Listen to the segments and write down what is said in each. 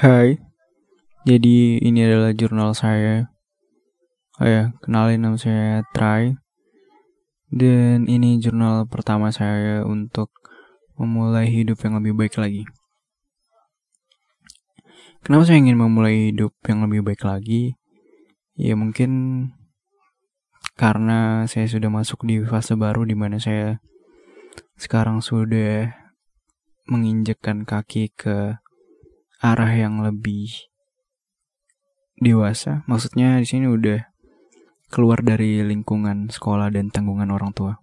Hai, jadi ini adalah jurnal saya. Oh ya, kenalin nama saya Try. Dan ini jurnal pertama saya untuk memulai hidup yang lebih baik lagi. Kenapa saya ingin memulai hidup yang lebih baik lagi? Ya mungkin karena saya sudah masuk di fase baru di mana saya sekarang sudah menginjakkan kaki ke arah yang lebih dewasa. Maksudnya di sini udah keluar dari lingkungan sekolah dan tanggungan orang tua.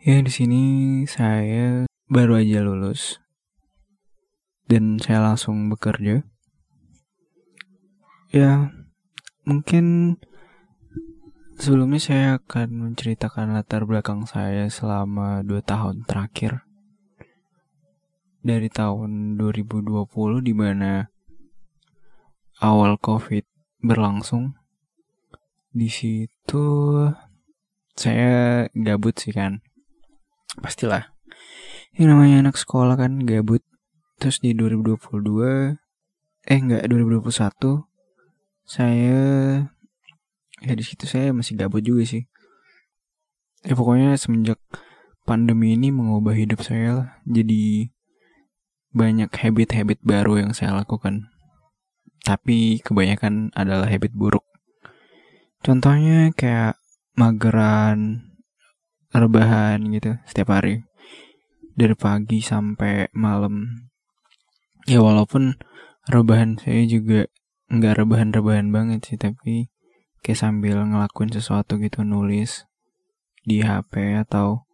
Ya di sini saya baru aja lulus dan saya langsung bekerja. Ya mungkin sebelumnya saya akan menceritakan latar belakang saya selama 2 tahun terakhir dari tahun 2020 di mana awal Covid berlangsung. Di situ saya gabut sih kan. Pastilah. Yang namanya anak sekolah kan gabut. Terus di 2022 eh enggak 2021 saya ya di situ saya masih gabut juga sih. Ya pokoknya semenjak pandemi ini mengubah hidup saya lah. Jadi banyak habit-habit baru yang saya lakukan. Tapi kebanyakan adalah habit buruk. Contohnya kayak mageran, rebahan gitu setiap hari. Dari pagi sampai malam. Ya walaupun rebahan saya juga nggak rebahan-rebahan banget sih. Tapi kayak sambil ngelakuin sesuatu gitu nulis di HP atau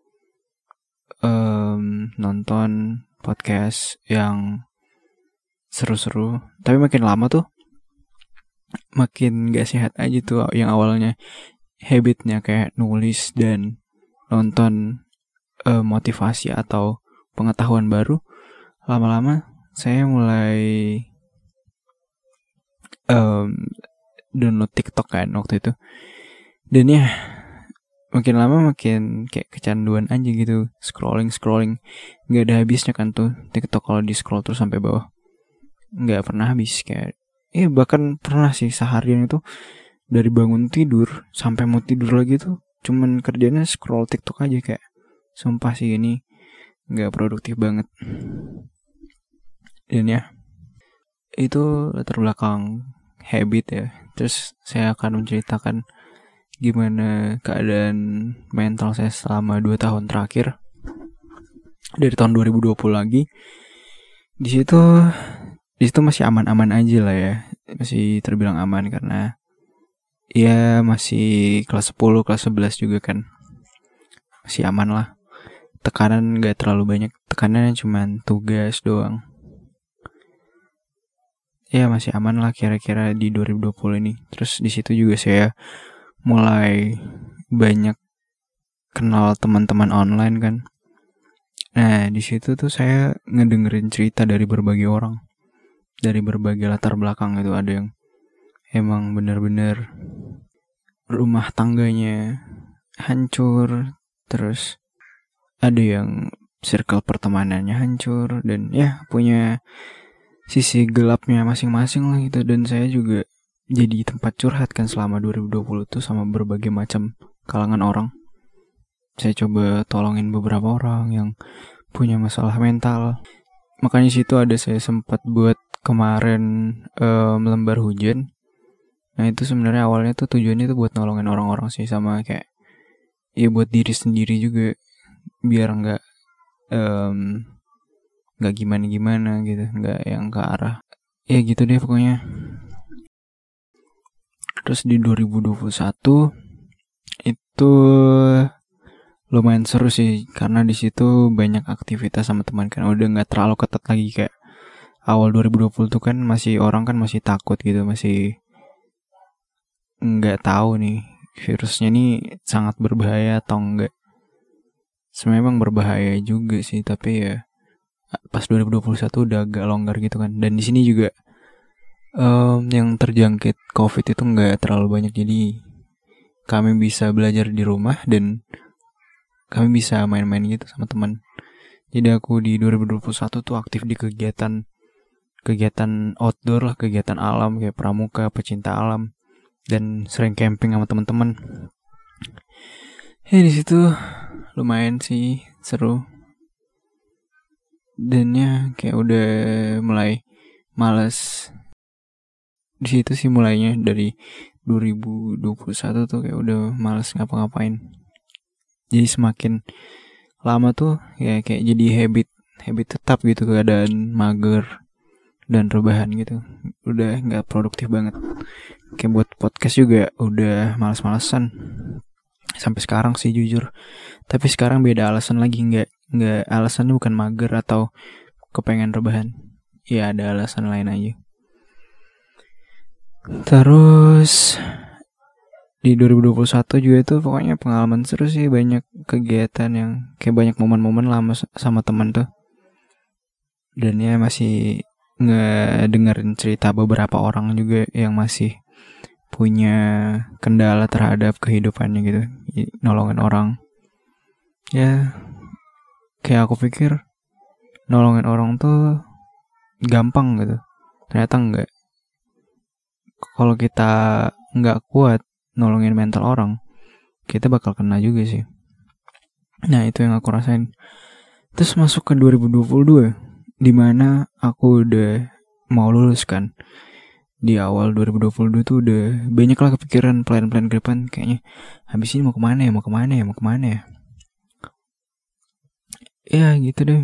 um, nonton podcast yang seru-seru tapi makin lama tuh makin gak sehat aja tuh yang awalnya habitnya kayak nulis dan nonton uh, motivasi atau pengetahuan baru. Lama-lama saya mulai um, download TikTok kan waktu itu. Dan ya makin lama makin kayak kecanduan aja gitu. Scrolling scrolling. Nggak ada habisnya kan tuh TikTok kalau di scroll terus sampai bawah. Nggak pernah habis kayak eh bahkan pernah sih seharian itu dari bangun tidur sampai mau tidur lagi tuh cuman kerjanya scroll TikTok aja kayak sumpah sih ini nggak produktif banget. Dan ya itu latar belakang habit ya. Terus saya akan menceritakan gimana keadaan mental saya selama 2 tahun terakhir. Dari tahun 2020 lagi. Di situ di situ masih aman-aman aja lah ya. Masih terbilang aman karena ya masih kelas 10 kelas 11 juga kan. Masih aman lah. Tekanan gak terlalu banyak. Tekanannya cuma tugas doang. Ya masih aman lah kira-kira di 2020 ini. Terus di situ juga saya mulai banyak kenal teman-teman online kan. Nah, di situ tuh saya ngedengerin cerita dari berbagai orang. Dari berbagai latar belakang itu ada yang emang bener-bener rumah tangganya hancur, terus ada yang circle pertemanannya hancur dan ya punya sisi gelapnya masing-masing lah gitu dan saya juga jadi tempat curhat kan selama 2020 tuh sama berbagai macam kalangan orang. Saya coba tolongin beberapa orang yang punya masalah mental. Makanya situ ada saya sempat buat kemarin um, lembar hujan. Nah itu sebenarnya awalnya tuh tujuannya tuh buat nolongin orang-orang sih sama kayak ya buat diri sendiri juga biar nggak um, nggak gimana gimana gitu nggak yang ke arah ya gitu deh pokoknya Terus di 2021 itu lumayan seru sih karena di situ banyak aktivitas sama teman kan. Udah nggak terlalu ketat lagi kayak awal 2020 tuh kan masih orang kan masih takut gitu masih nggak tahu nih virusnya ini sangat berbahaya atau enggak memang berbahaya juga sih tapi ya pas 2021 udah agak longgar gitu kan. Dan di sini juga um, yang terjangkit COVID itu nggak terlalu banyak. Jadi kami bisa belajar di rumah dan kami bisa main-main gitu sama teman. Jadi aku di 2021 tuh aktif di kegiatan kegiatan outdoor lah kegiatan alam kayak pramuka pecinta alam dan sering camping sama teman-teman. Ya di situ lumayan sih seru. Dan ya kayak udah mulai males di situ sih mulainya dari 2021 tuh kayak udah males ngapa-ngapain. Jadi semakin lama tuh ya kayak jadi habit habit tetap gitu keadaan mager dan rebahan gitu. Udah nggak produktif banget. Kayak buat podcast juga udah males-malesan. Sampai sekarang sih jujur. Tapi sekarang beda alasan lagi nggak nggak alasannya bukan mager atau kepengen rebahan. Ya ada alasan lain aja terus di 2021 juga itu pokoknya pengalaman seru sih banyak kegiatan yang kayak banyak momen-momen lama sama teman tuh. Dan ya masih ngedengerin cerita beberapa orang juga yang masih punya kendala terhadap kehidupannya gitu nolongin orang. Ya kayak aku pikir nolongin orang tuh gampang gitu. Ternyata enggak kalau kita nggak kuat nolongin mental orang kita bakal kena juga sih. Nah itu yang aku rasain. Terus masuk ke 2022 di mana aku udah mau lulus kan. Di awal 2022 tuh udah banyak lah kepikiran plan-plan ke depan kayaknya habis ini mau ke mana ya? Mau ke mana ya? Mau ke mana ya? Ya gitu deh.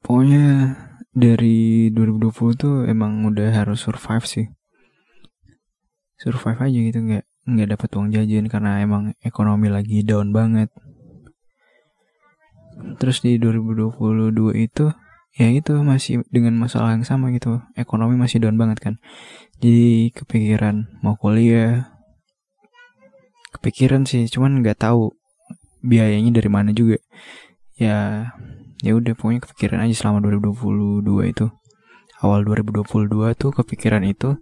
Pokoknya dari 2020 tuh emang udah harus survive sih. Survive aja gitu nggak nggak dapat uang jajan karena emang ekonomi lagi down banget. Terus di 2022 itu ya itu masih dengan masalah yang sama gitu. Ekonomi masih down banget kan. Jadi kepikiran mau kuliah. Kepikiran sih cuman nggak tahu biayanya dari mana juga. Ya ya udah pokoknya kepikiran aja selama 2022 itu awal 2022 tuh kepikiran itu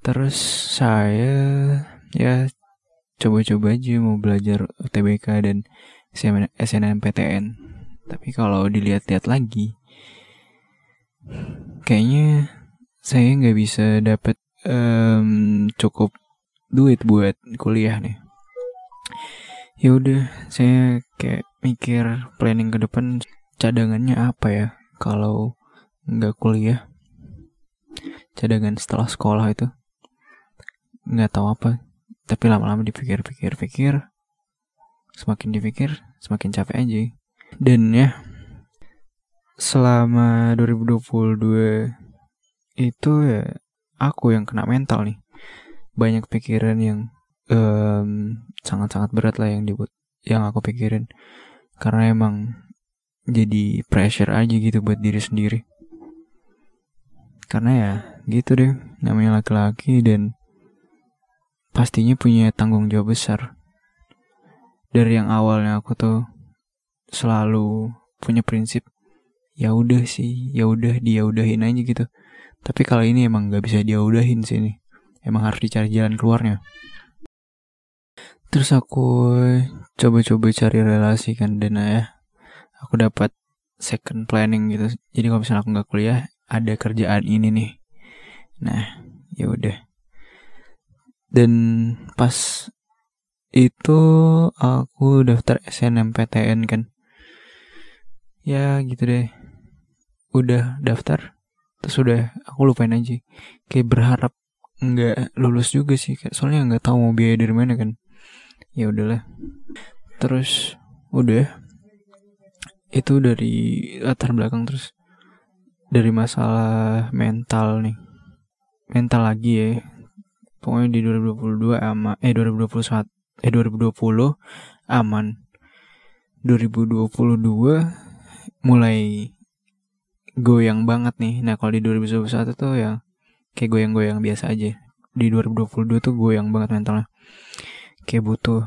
Terus saya ya coba-coba aja mau belajar UTBK dan SNMPTN. Tapi kalau dilihat-lihat lagi, kayaknya saya nggak bisa dapat um, cukup duit buat kuliah nih. Ya udah, saya kayak mikir planning ke depan cadangannya apa ya kalau nggak kuliah. Cadangan setelah sekolah itu? Nggak tahu apa. Tapi lama-lama dipikir-pikir-pikir. Semakin dipikir semakin capek aja. Dan ya selama 2022 itu ya aku yang kena mental nih. Banyak pikiran yang um, sangat-sangat berat lah yang dibuat yang aku pikirin. Karena emang jadi pressure aja gitu buat diri sendiri karena ya gitu deh namanya laki-laki dan pastinya punya tanggung jawab besar. Dari yang awalnya aku tuh selalu punya prinsip ya udah sih, ya udah dia udahin aja gitu. Tapi kalau ini emang nggak bisa dia udahin sih ini. Emang harus dicari jalan keluarnya. Terus aku coba-coba cari relasi kan dan ya aku dapat second planning gitu. Jadi kalau misalnya aku nggak kuliah, ada kerjaan ini nih. Nah, ya udah. Dan pas itu aku daftar SNMPTN kan. Ya gitu deh. Udah daftar terus udah aku lupain aja. Kayak berharap nggak lulus juga sih. Kayak soalnya nggak tahu mau biaya dari mana kan. Ya udahlah. Terus udah itu dari latar belakang terus. Dari masalah mental nih. Mental lagi ya. Pokoknya di 2022 ama eh 2021 eh 2020 aman. 2022 mulai goyang banget nih. Nah kalau di 2021 tuh ya kayak goyang-goyang biasa aja. Di 2022 tuh goyang banget mentalnya. Kayak butuh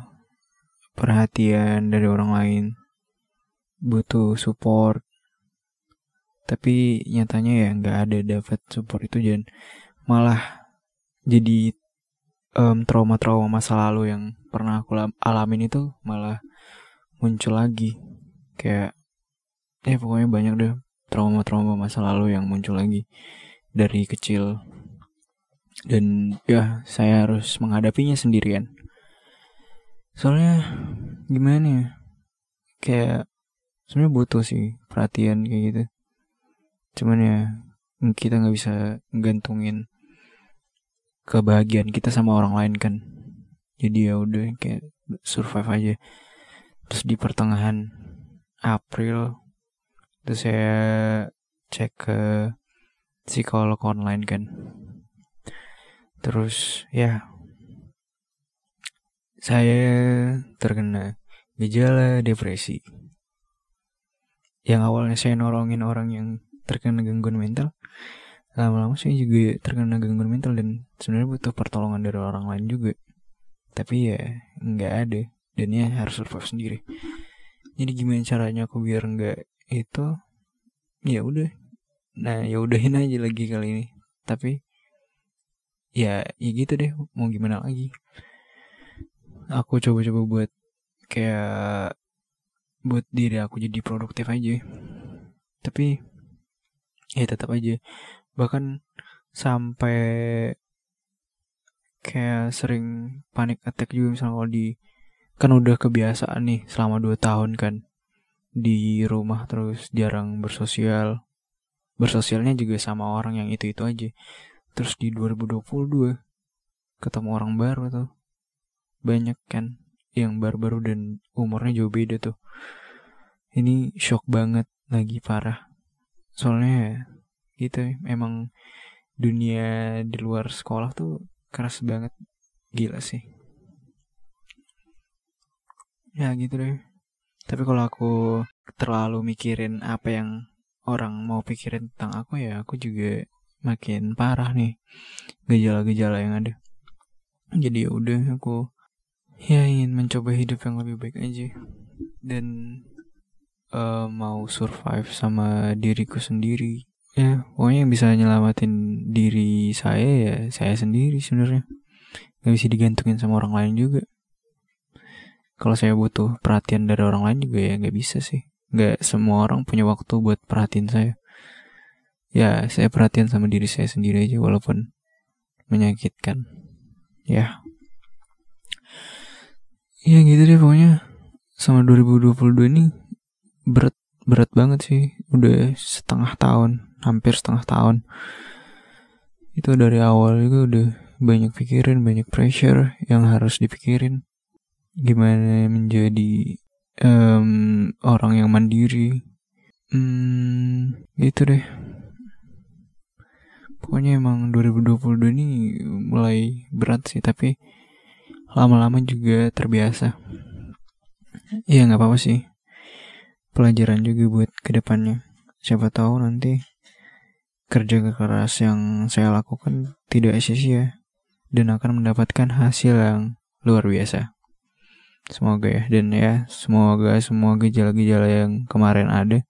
perhatian dari orang lain butuh support. Tapi nyatanya ya nggak ada dapat support itu dan malah jadi um, trauma-trauma masa lalu yang pernah aku alamin itu malah muncul lagi. Kayak ya pokoknya banyak deh trauma-trauma masa lalu yang muncul lagi dari kecil. Dan ya saya harus menghadapinya sendirian. Soalnya gimana ya kayak sebenarnya butuh sih perhatian kayak gitu. Cuman ya kita nggak bisa gantungin kebahagiaan kita sama orang lain kan. Jadi ya udah kayak survive aja. Terus di pertengahan April terus saya cek ke psikolog online kan. Terus ya saya terkena gejala depresi yang awalnya saya nolongin orang yang terkena gangguan mental lama-lama saya juga terkena gangguan mental dan sebenarnya butuh pertolongan dari orang lain juga. Tapi ya nggak ada dan ya harus survive sendiri. Jadi gimana caranya aku biar nggak itu? Ya udah. Nah ya udahin aja lagi kali ini. Tapi ya ya gitu deh mau gimana lagi? Aku coba-coba buat kayak buat diri aku jadi produktif aja. Tapi ya tetap aja. Bahkan sampai kayak sering panik attack juga misalnya kalau di kan udah kebiasaan nih selama 2 tahun kan. Di rumah terus jarang bersosial. Bersosialnya juga sama orang yang itu-itu aja. Terus di 2022 ketemu orang baru tuh. Banyak kan yang baru-baru dan umurnya jauh beda tuh. Ini shock banget lagi parah. Soalnya gitu emang dunia di luar sekolah tuh keras banget. Gila sih. Ya gitu deh. Tapi kalau aku terlalu mikirin apa yang orang mau pikirin tentang aku ya aku juga makin parah nih gejala-gejala yang ada. Jadi ya udah aku ya ingin mencoba hidup yang lebih baik aja. Dan uh, mau survive sama diriku sendiri. Ya pokoknya yang bisa nyelamatin diri saya ya saya sendiri sebenarnya. Nggak bisa digantungin sama orang lain juga. Kalau saya butuh perhatian dari orang lain juga ya nggak bisa sih. Nggak semua orang punya waktu buat perhatiin saya. Ya saya perhatian sama diri saya sendiri aja walaupun menyakitkan. Ya ya gitu deh pokoknya. Sama 2022 ini berat berat banget sih. Udah setengah tahun hampir setengah tahun. Itu dari awal juga udah banyak pikirin banyak pressure yang harus dipikirin. Gimana menjadi um, orang yang mandiri. Hmm, gitu deh. Pokoknya emang 2022 ini mulai berat sih tapi lama-lama juga terbiasa. Ya nggak apa-apa sih. Pelajaran juga buat ke depannya siapa tahu nanti kerja keras yang saya lakukan tidak sia-sia dan akan mendapatkan hasil yang luar biasa. Semoga ya. Dan ya semoga semua gejala-gejala yang kemarin ada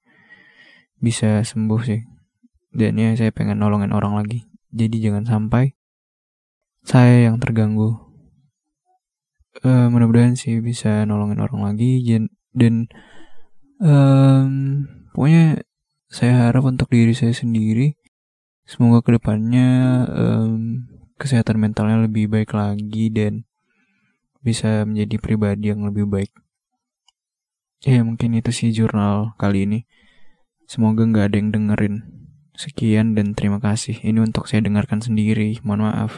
bisa sembuh sih. Dan ya saya pengen nolongin orang lagi. Jadi jangan sampai saya yang terganggu uh, mudah-mudahan sih bisa nolongin orang lagi dan um, pokoknya saya harap untuk diri saya sendiri semoga ke depannya um, kesehatan mentalnya lebih baik lagi dan bisa menjadi pribadi yang lebih baik. Ya mungkin itu sih jurnal kali ini. Semoga nggak ada yang dengerin. Sekian dan terima kasih. Ini untuk saya dengarkan sendiri. Mohon maaf